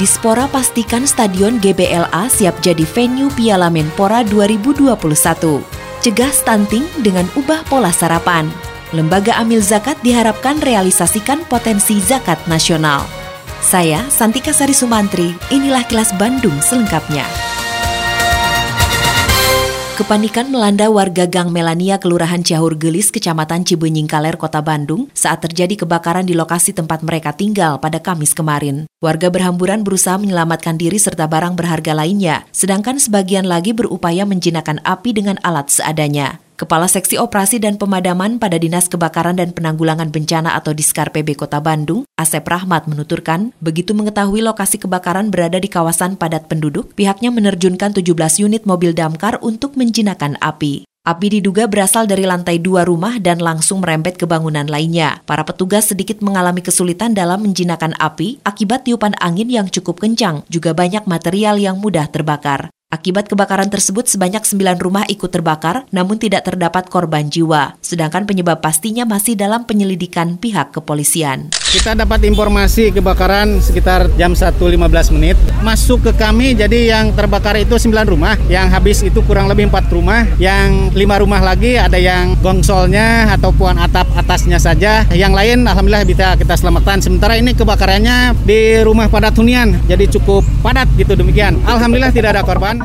Dispora pastikan Stadion GBLA siap jadi venue Piala Menpora 2021. Cegah stunting dengan ubah pola sarapan. Lembaga Amil Zakat diharapkan realisasikan potensi zakat nasional. Saya Santika Sari Sumantri, inilah kilas Bandung selengkapnya. Kepanikan melanda warga Gang Melania, Kelurahan Ciahur Gelis, Kecamatan Cibenying Kaler, Kota Bandung saat terjadi kebakaran di lokasi tempat mereka tinggal pada Kamis kemarin. Warga berhamburan berusaha menyelamatkan diri serta barang berharga lainnya, sedangkan sebagian lagi berupaya menjinakkan api dengan alat seadanya. Kepala Seksi Operasi dan Pemadaman pada Dinas Kebakaran dan Penanggulangan Bencana atau Diskar PB Kota Bandung, Asep Rahmat menuturkan, begitu mengetahui lokasi kebakaran berada di kawasan padat penduduk, pihaknya menerjunkan 17 unit mobil damkar untuk menjinakkan api. Api diduga berasal dari lantai dua rumah dan langsung merembet ke bangunan lainnya. Para petugas sedikit mengalami kesulitan dalam menjinakkan api akibat tiupan angin yang cukup kencang, juga banyak material yang mudah terbakar. Akibat kebakaran tersebut sebanyak 9 rumah ikut terbakar namun tidak terdapat korban jiwa. Sedangkan penyebab pastinya masih dalam penyelidikan pihak kepolisian. Kita dapat informasi kebakaran sekitar jam 1.15 menit. Masuk ke kami jadi yang terbakar itu 9 rumah. Yang habis itu kurang lebih 4 rumah. Yang 5 rumah lagi ada yang gongsolnya ataupun atap atasnya saja. Yang lain alhamdulillah bisa kita selamatkan. Sementara ini kebakarannya di rumah padat hunian. Jadi cukup padat gitu demikian. Alhamdulillah tidak ada korban.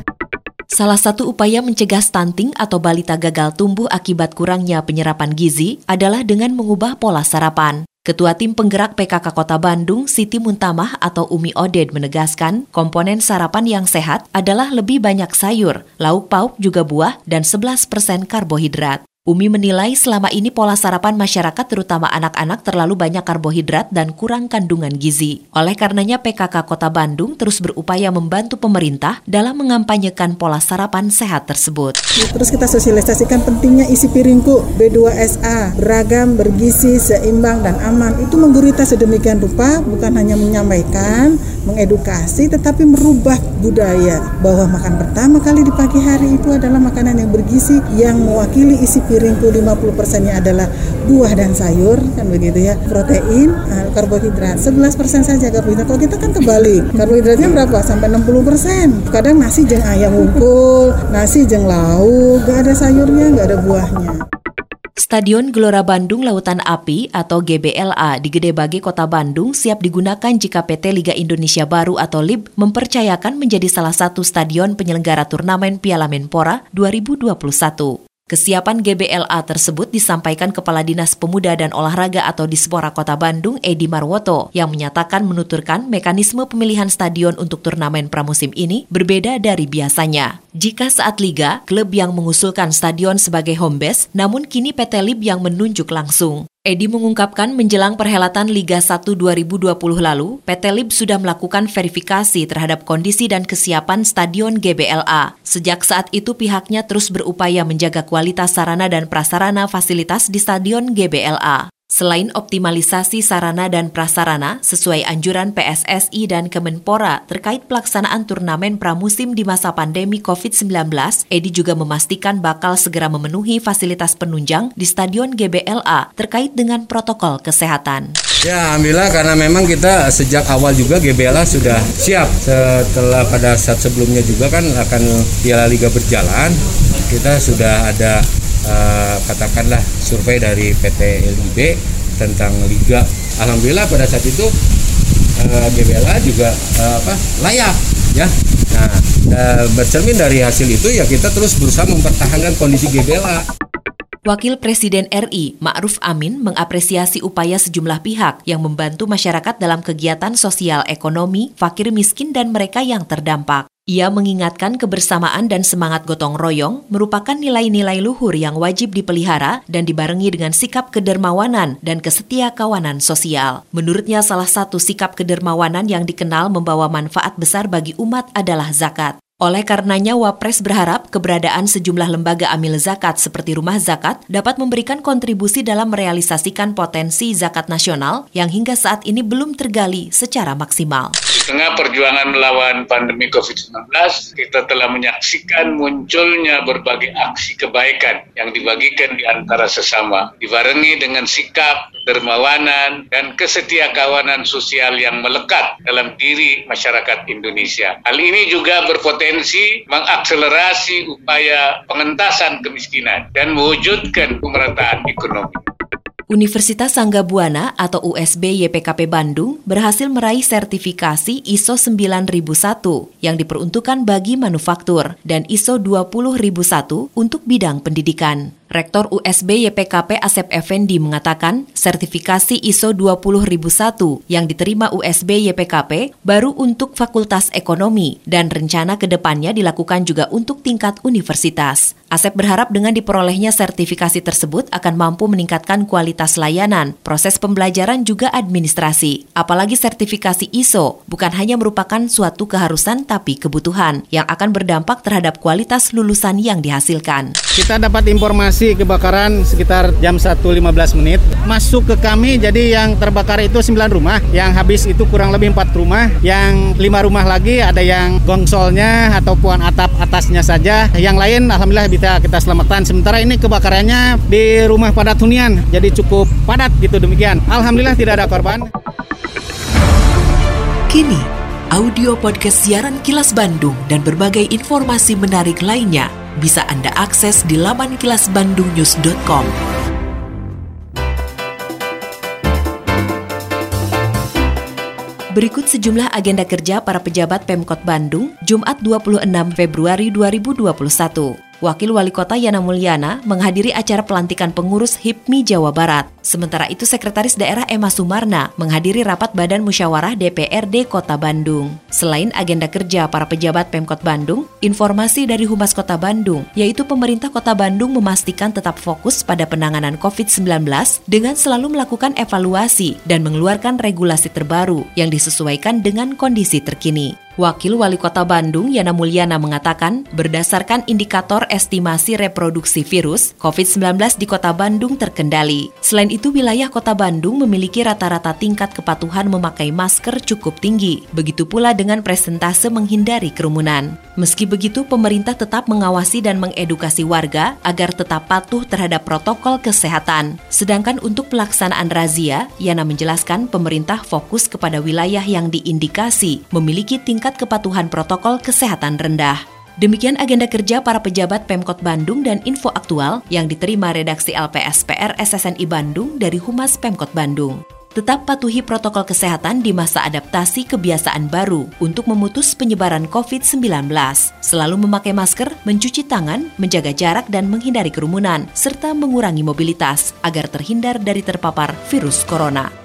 Salah satu upaya mencegah stunting atau balita gagal tumbuh akibat kurangnya penyerapan gizi adalah dengan mengubah pola sarapan. Ketua Tim Penggerak PKK Kota Bandung, Siti Muntamah atau Umi Oded menegaskan, komponen sarapan yang sehat adalah lebih banyak sayur, lauk pauk juga buah, dan 11% karbohidrat. Umi menilai selama ini pola sarapan masyarakat terutama anak-anak terlalu banyak karbohidrat dan kurang kandungan gizi. Oleh karenanya PKK Kota Bandung terus berupaya membantu pemerintah dalam mengampanyekan pola sarapan sehat tersebut. Terus kita sosialisasikan pentingnya isi piringku B2SA, beragam, bergizi, seimbang, dan aman. Itu menggurita sedemikian rupa bukan hanya menyampaikan, mengedukasi, tetapi merubah budaya bahwa makan pertama kali di pagi hari itu adalah makanan yang bergizi yang mewakili isi piring piringku 50 persennya adalah buah dan sayur kan begitu ya. Protein uh, karbohidrat 11 persen saja karbohidrat. Kalau kita kan kebalik karbohidratnya berapa? Sampai 60 persen. Kadang nasi jeng ayam wungkul nasi jeng lauk gak ada sayurnya gak ada buahnya. Stadion Gelora Bandung Lautan Api atau GBLA di Gede Bage Kota Bandung siap digunakan jika PT Liga Indonesia Baru atau LIB mempercayakan menjadi salah satu stadion penyelenggara turnamen Piala Menpora 2021. Kesiapan GBLA tersebut disampaikan Kepala Dinas Pemuda dan Olahraga atau Dispora Kota Bandung, Edi Marwoto, yang menyatakan menuturkan mekanisme pemilihan stadion untuk turnamen pramusim ini berbeda dari biasanya. Jika saat Liga, klub yang mengusulkan stadion sebagai home base, namun kini PT LIB yang menunjuk langsung. Edi mengungkapkan menjelang perhelatan Liga 1 2020 lalu, PT LIB sudah melakukan verifikasi terhadap kondisi dan kesiapan Stadion GBLA. Sejak saat itu pihaknya terus berupaya menjaga kualitas sarana dan prasarana fasilitas di Stadion GBLA. Selain optimalisasi sarana dan prasarana sesuai anjuran PSSI dan Kemenpora terkait pelaksanaan turnamen pramusim di masa pandemi COVID-19, Edi juga memastikan bakal segera memenuhi fasilitas penunjang di Stadion GBLA terkait dengan protokol kesehatan. Ya, alhamdulillah karena memang kita sejak awal juga GBLA sudah siap setelah pada saat sebelumnya juga kan akan Piala Liga berjalan, kita sudah ada uh, katakanlah survei dari PT LIB tentang liga. Alhamdulillah pada saat itu uh, eh, GBLA juga uh, apa layak ya. Nah, uh, bercermin dari hasil itu ya kita terus berusaha mempertahankan kondisi GBLA. Wakil Presiden RI Ma'ruf Amin mengapresiasi upaya sejumlah pihak yang membantu masyarakat dalam kegiatan sosial ekonomi, fakir miskin dan mereka yang terdampak. Ia mengingatkan kebersamaan dan semangat gotong royong merupakan nilai-nilai luhur yang wajib dipelihara dan dibarengi dengan sikap kedermawanan dan kesetia kawanan sosial. Menurutnya salah satu sikap kedermawanan yang dikenal membawa manfaat besar bagi umat adalah zakat. Oleh karenanya, Wapres berharap keberadaan sejumlah lembaga amil zakat seperti rumah zakat dapat memberikan kontribusi dalam merealisasikan potensi zakat nasional yang hingga saat ini belum tergali secara maksimal. Di tengah perjuangan melawan pandemi COVID-19, kita telah menyaksikan munculnya berbagai aksi kebaikan yang dibagikan di antara sesama, dibarengi dengan sikap, dermawanan, dan kesetiakawanan sosial yang melekat dalam diri masyarakat Indonesia. Hal ini juga berpotensi mengakselerasi upaya pengentasan kemiskinan dan mewujudkan pemerataan ekonomi. Universitas Sangga Buana atau USB YPKP Bandung berhasil meraih sertifikasi ISO 9001 yang diperuntukkan bagi manufaktur dan ISO 20001 untuk bidang pendidikan. Rektor USB YPKP Asep Effendi mengatakan sertifikasi ISO 20001 yang diterima USB YPKP baru untuk Fakultas Ekonomi dan rencana ke depannya dilakukan juga untuk tingkat universitas. Asep berharap dengan diperolehnya sertifikasi tersebut akan mampu meningkatkan kualitas layanan, proses pembelajaran juga administrasi. Apalagi sertifikasi ISO bukan hanya merupakan suatu keharusan tapi kebutuhan yang akan berdampak terhadap kualitas lulusan yang dihasilkan. Kita dapat informasi lokasi kebakaran sekitar jam 1.15 menit. Masuk ke kami jadi yang terbakar itu 9 rumah, yang habis itu kurang lebih 4 rumah, yang 5 rumah lagi ada yang gongsolnya ataupun atap atasnya saja. Yang lain alhamdulillah bisa kita selamatkan. Sementara ini kebakarannya di rumah padat hunian, jadi cukup padat gitu demikian. Alhamdulillah tidak ada korban. Kini, audio podcast siaran Kilas Bandung dan berbagai informasi menarik lainnya bisa Anda akses di laman kilasbandungnews.com. Berikut sejumlah agenda kerja para pejabat Pemkot Bandung, Jumat 26 Februari 2021. Wakil Wali Kota Yana Mulyana menghadiri acara pelantikan pengurus HIPMI Jawa Barat. Sementara itu Sekretaris Daerah Emma Sumarna menghadiri rapat Badan Musyawarah DPRD Kota Bandung. Selain agenda kerja para pejabat Pemkot Bandung, informasi dari Humas Kota Bandung, yaitu pemerintah Kota Bandung memastikan tetap fokus pada penanganan COVID-19 dengan selalu melakukan evaluasi dan mengeluarkan regulasi terbaru yang disesuaikan dengan kondisi terkini. Wakil Wali Kota Bandung Yana Mulyana mengatakan, berdasarkan indikator estimasi reproduksi virus, COVID-19 di Kota Bandung terkendali. Selain itu, wilayah Kota Bandung memiliki rata-rata tingkat kepatuhan memakai masker cukup tinggi. Begitu pula dengan presentase menghindari kerumunan. Meski begitu, pemerintah tetap mengawasi dan mengedukasi warga agar tetap patuh terhadap protokol kesehatan. Sedangkan untuk pelaksanaan razia, Yana menjelaskan pemerintah fokus kepada wilayah yang diindikasi memiliki tingkat tingkat kepatuhan protokol kesehatan rendah. Demikian agenda kerja para pejabat Pemkot Bandung dan info aktual yang diterima redaksi LPSPR SSNI Bandung dari Humas Pemkot Bandung. Tetap patuhi protokol kesehatan di masa adaptasi kebiasaan baru untuk memutus penyebaran COVID-19. Selalu memakai masker, mencuci tangan, menjaga jarak dan menghindari kerumunan, serta mengurangi mobilitas agar terhindar dari terpapar virus corona.